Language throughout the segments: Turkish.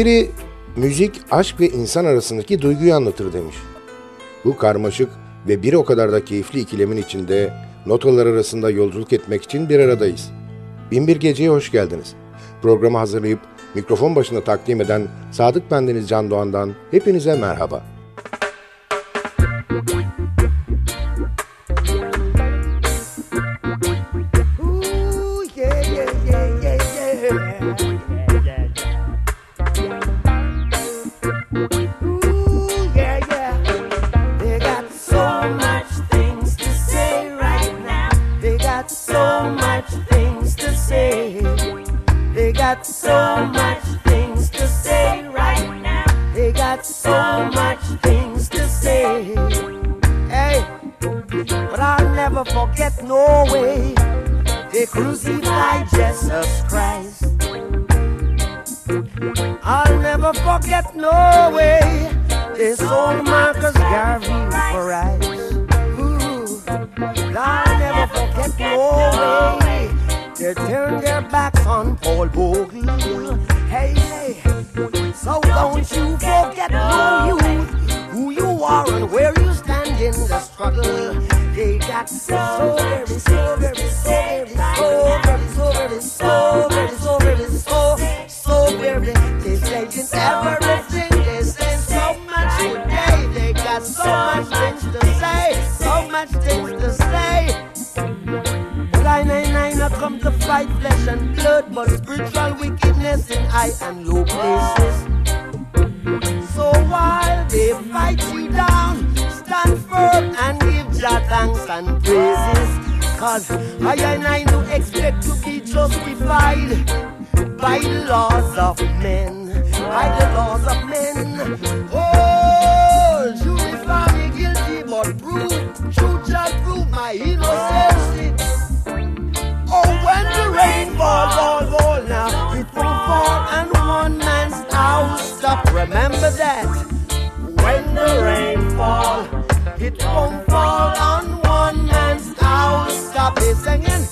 Biri müzik, aşk ve insan arasındaki duyguyu anlatır demiş. Bu karmaşık ve bir o kadar da keyifli ikilemin içinde notalar arasında yolculuk etmek için bir aradayız. Binbir Gece'ye hoş geldiniz. Programı hazırlayıp mikrofon başında takdim eden Sadık Bendeniz Can Doğan'dan hepinize merhaba. so very, so very, so, so very. This place is everything. They say so much today. They got so much things to say. So much things to say. 999 now come to fight flesh and blood, but spiritual wickedness in high and low places. So while they fight you down, stand firm and give your thanks and praises. Cause I and I do expect to be justified by the laws of men, by the laws of men. Oh, found me guilty, but prove, true just prove my innocence. Oh, when the rain falls, all fall now, it won't fall and one man's house stop. Remember that. When the rain fall, it won't fall on one man's house. Stop it singing.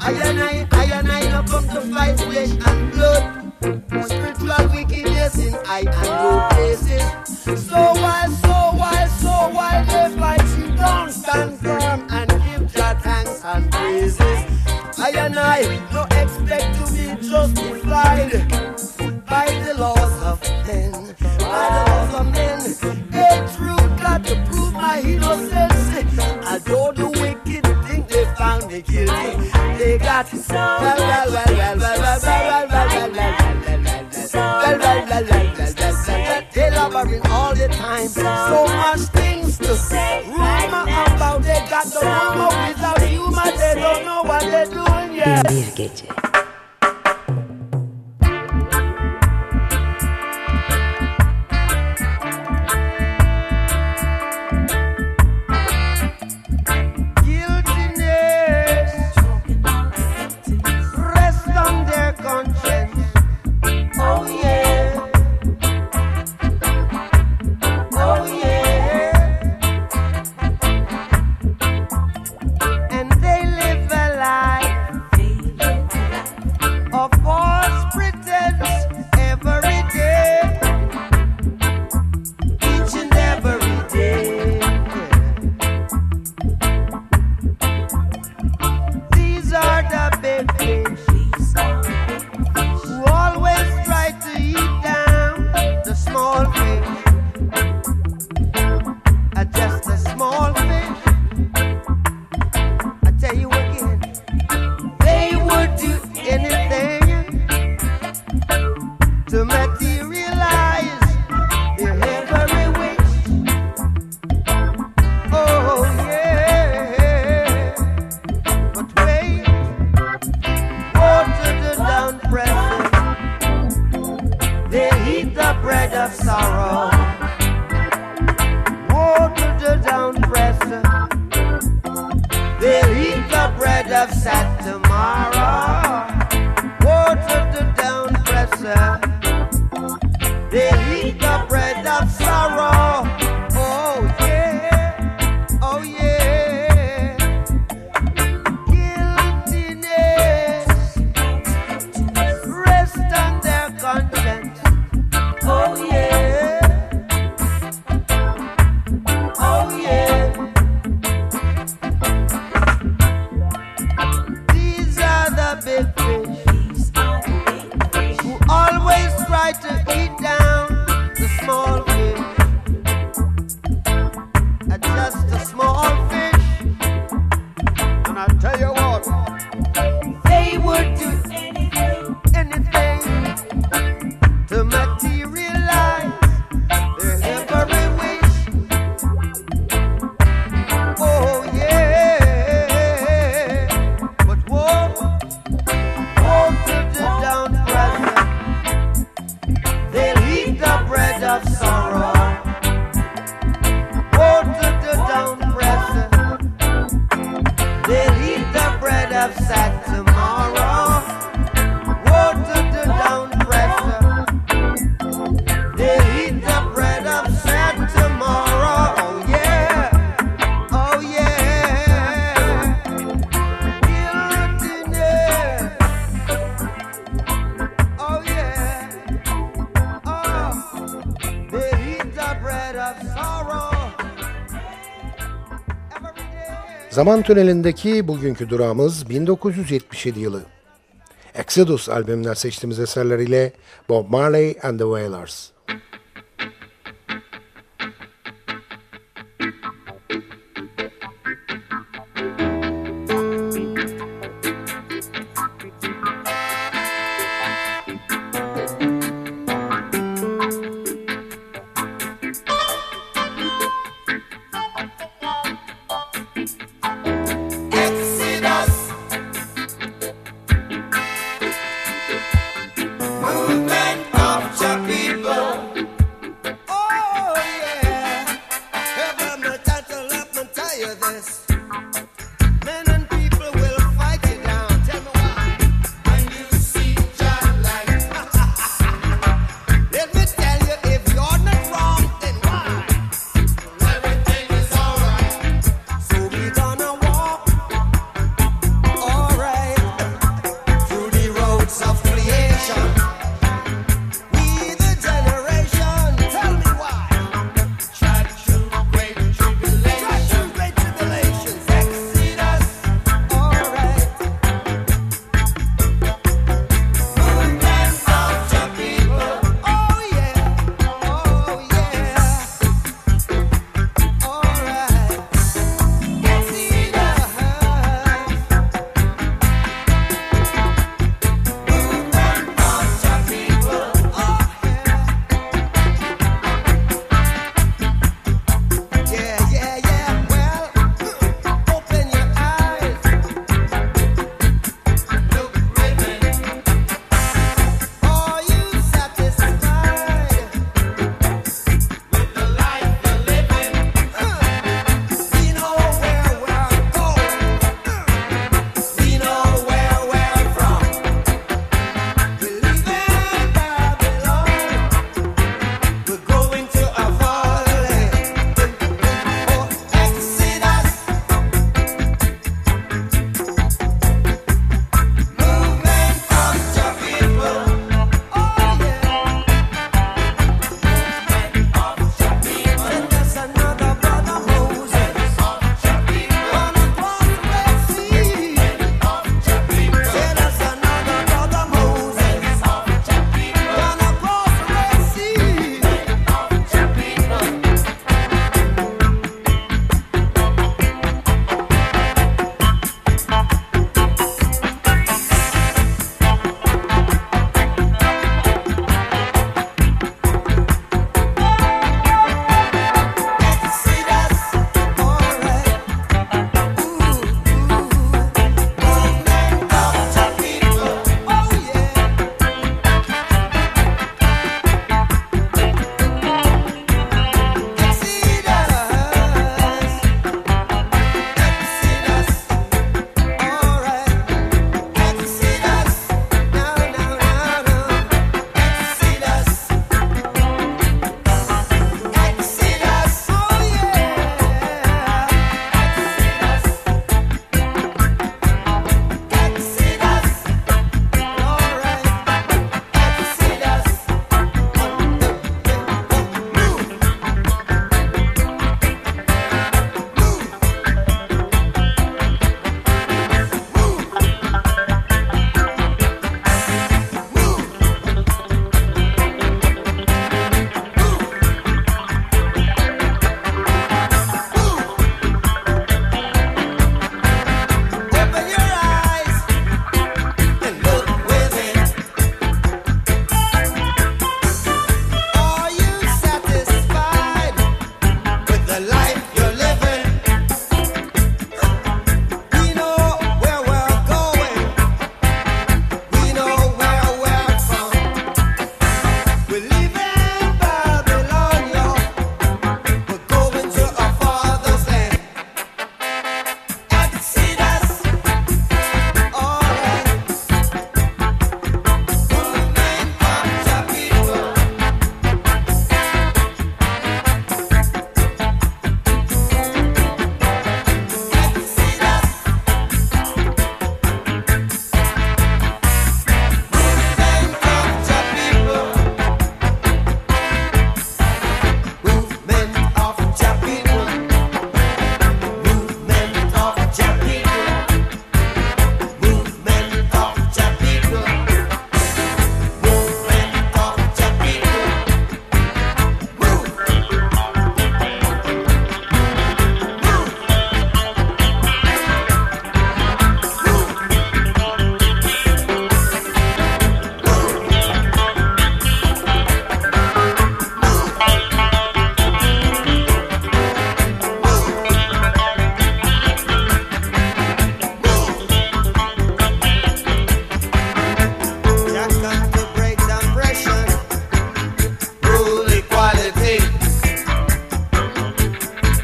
I and I, I and I not come to fight flesh and blood. Spiritual wickedness in high and low places. So while, so while, so while they fight you down, stand firm and give Jah thanks and praises. I and I no expect to be justified by the laws of men, by the laws of men. Hey, true got to prove my innocence. Although the wicked think they found me guilty, they got so much They lumbering all the time, so much things to say. Rumor about they got the rumor without humor, they don't know what they're doing yet. Zaman tünelindeki bugünkü durağımız 1977 yılı. Exodus albümünden seçtiğimiz eserler ile Bob Marley and the Wailers.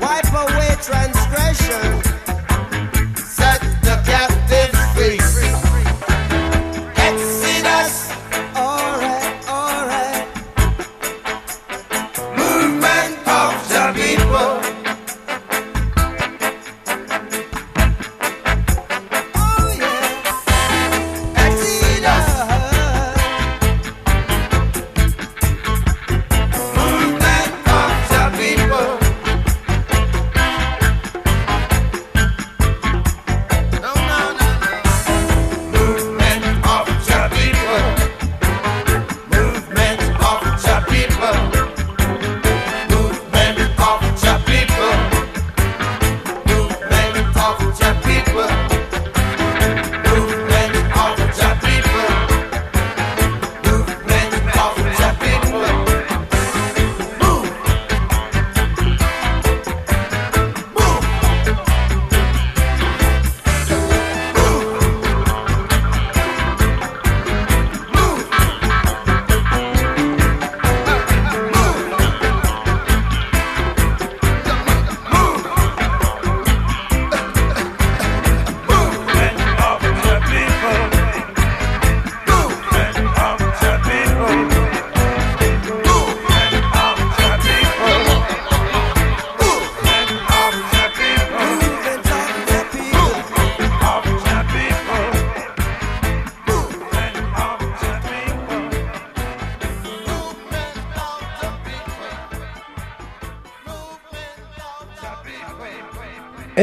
wipe away trans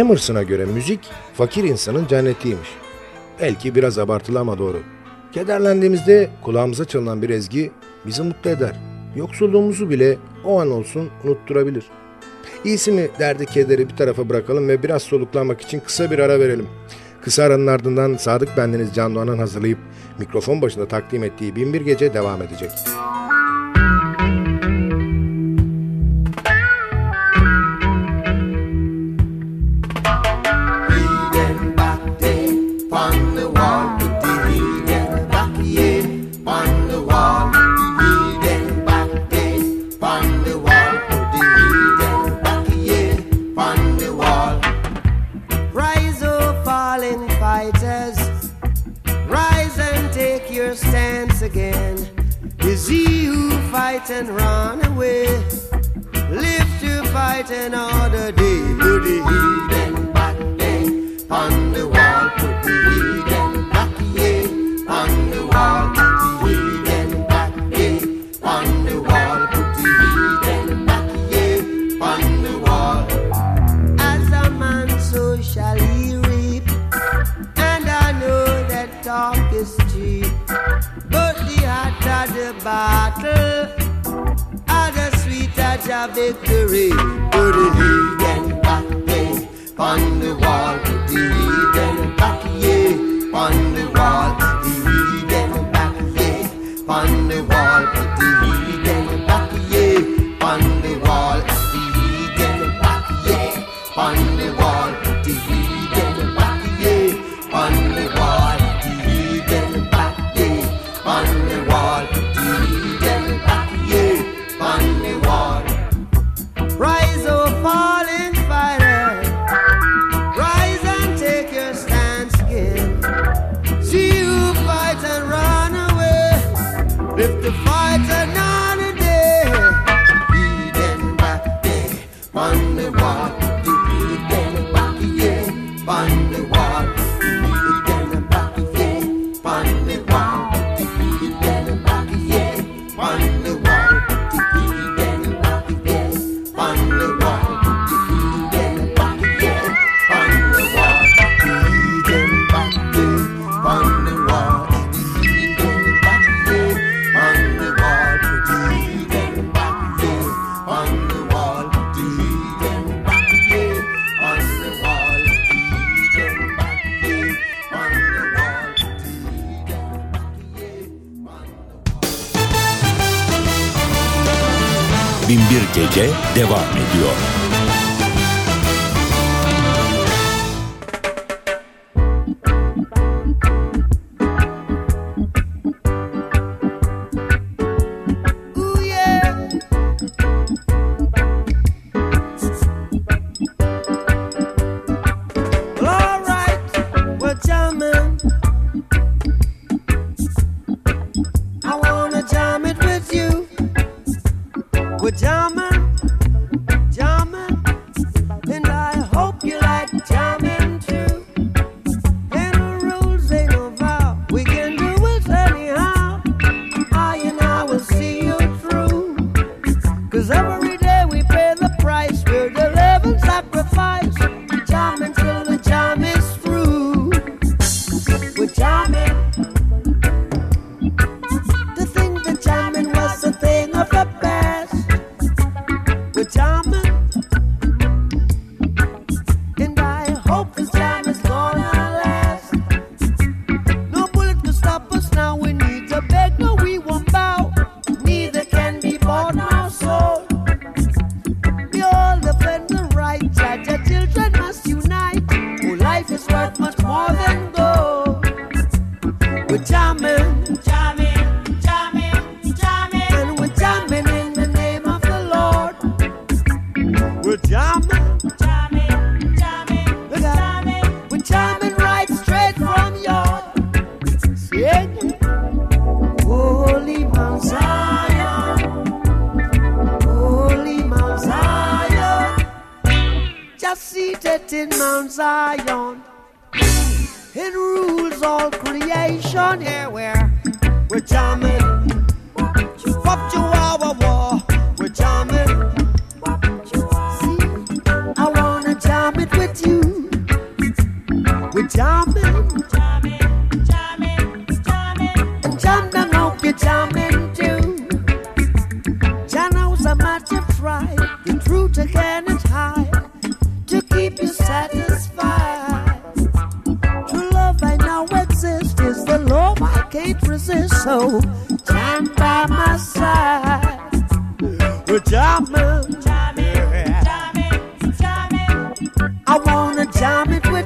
Emerson'a göre müzik fakir insanın cennetiymiş. Belki biraz abartılı ama doğru. Kederlendiğimizde kulağımıza çalınan bir ezgi bizi mutlu eder. Yoksulluğumuzu bile o an olsun unutturabilir. İyisi mi derdi kederi bir tarafa bırakalım ve biraz soluklanmak için kısa bir ara verelim. Kısa aranın ardından Sadık Bendeniz Can Doğan'ın hazırlayıp mikrofon başında takdim ettiği Binbir Gece devam edecek. Müzik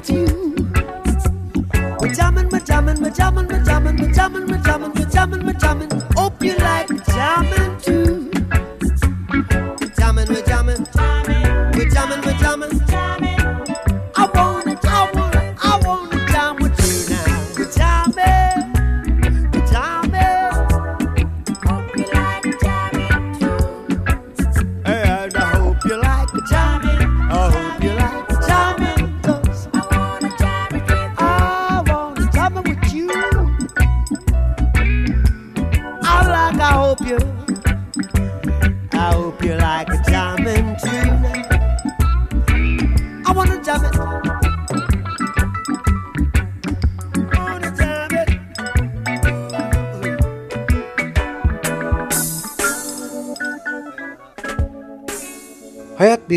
you. We're jamming, we're jamming, we're jamming, we're jamming, we're jamming, we're jamming, we're jamming, we're jamming. Hope you like.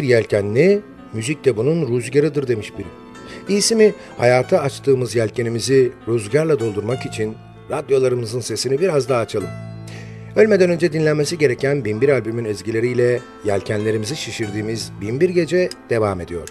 bir yelkenli, müzik de bunun rüzgarıdır demiş biri. İyisi mi hayata açtığımız yelkenimizi rüzgarla doldurmak için radyolarımızın sesini biraz daha açalım. Ölmeden önce dinlenmesi gereken Binbir albümün ezgileriyle yelkenlerimizi şişirdiğimiz Binbir Gece devam ediyor.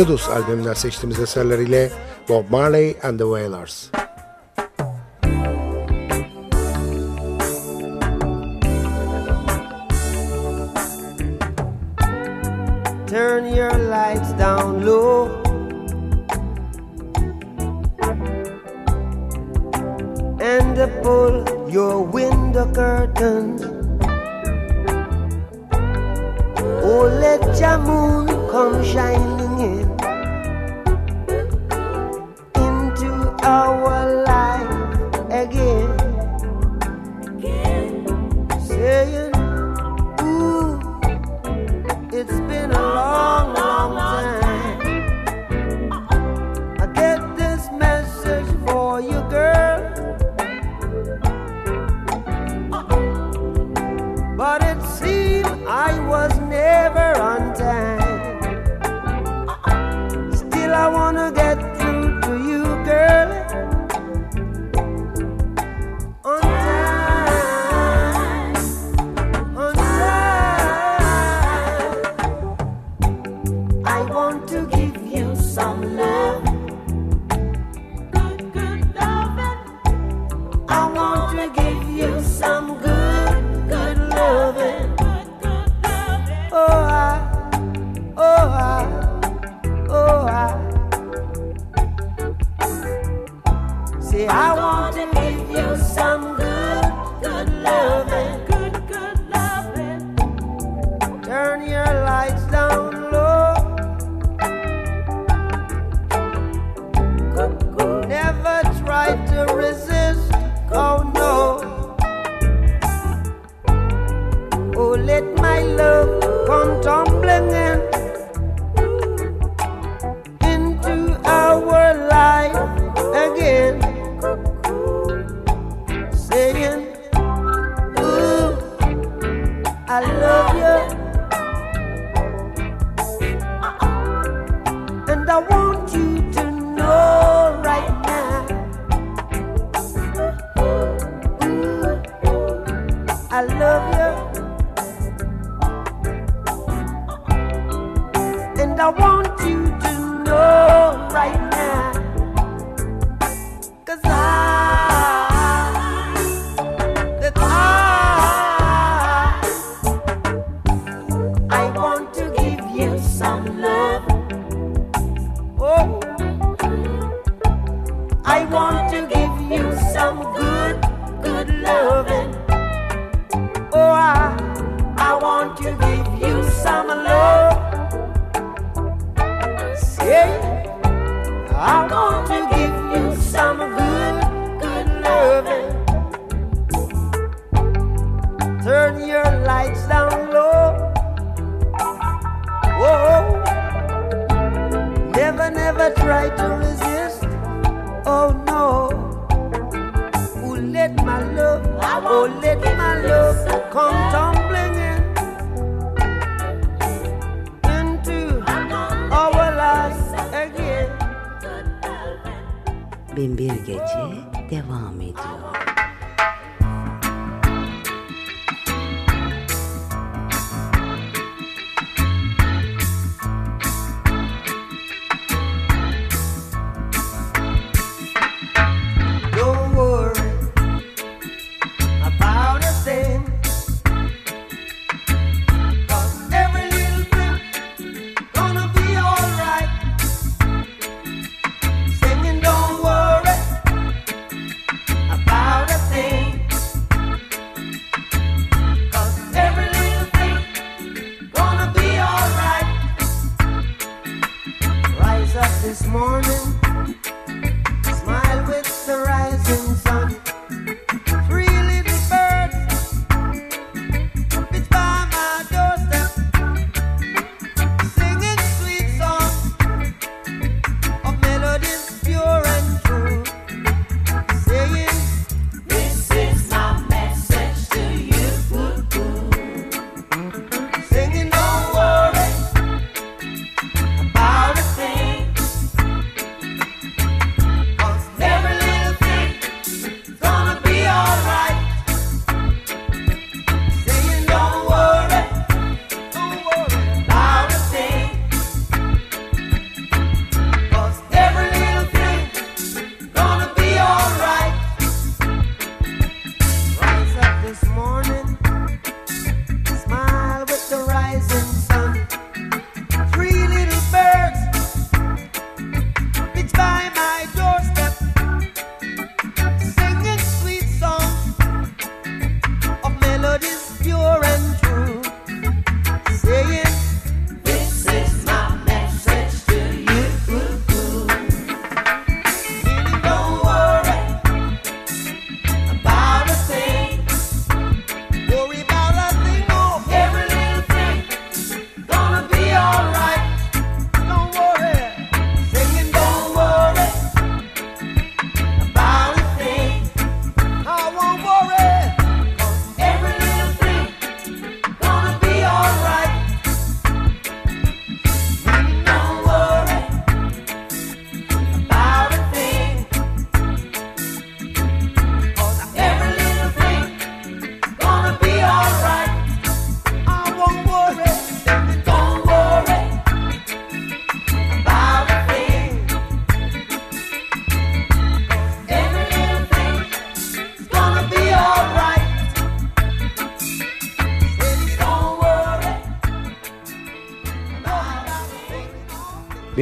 Exodus albümünden seçtiğimiz eserleriyle Bob Marley and the Wailers. ever tried to resist? Oh no. Who let my love, oh let my love come tumbling in into our lives again. Bin bir gece devam ediyor.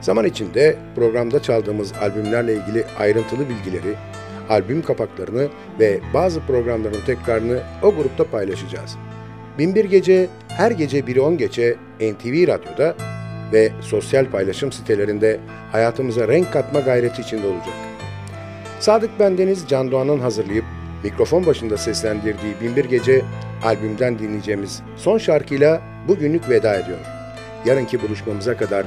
Zaman içinde programda çaldığımız albümlerle ilgili ayrıntılı bilgileri, albüm kapaklarını ve bazı programların tekrarını o grupta paylaşacağız. Binbir Gece her gece 1'i 10 geçe NTV Radyo'da ve sosyal paylaşım sitelerinde hayatımıza renk katma gayreti içinde olacak. Sadık Bendeniz Can Doğan'ın hazırlayıp mikrofon başında seslendirdiği Binbir Gece albümden dinleyeceğimiz son şarkıyla bugünlük veda ediyor. Yarınki buluşmamıza kadar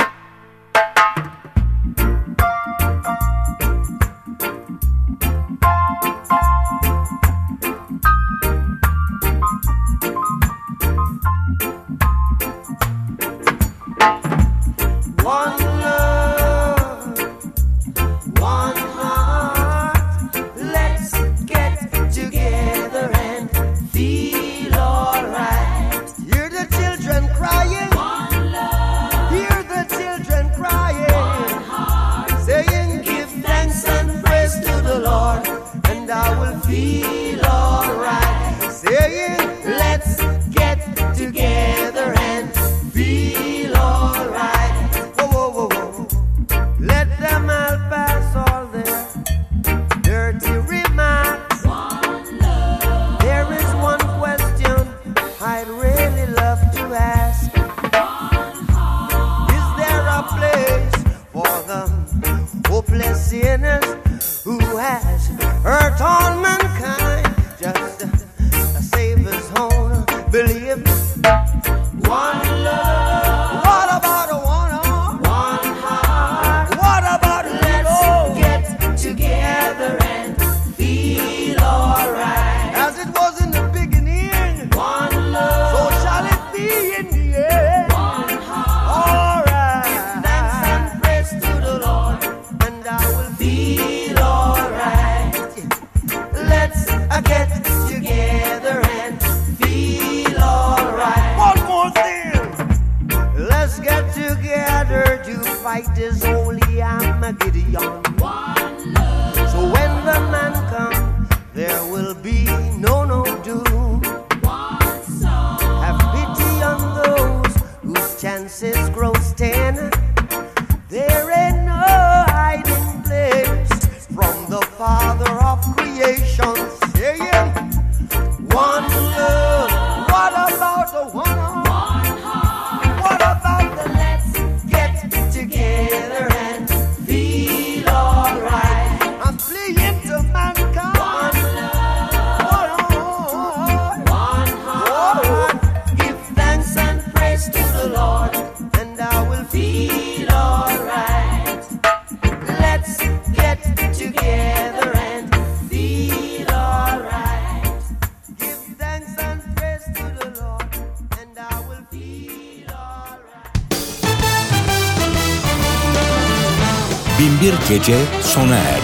is holy, I'm a Gideon. Gece sona erdi.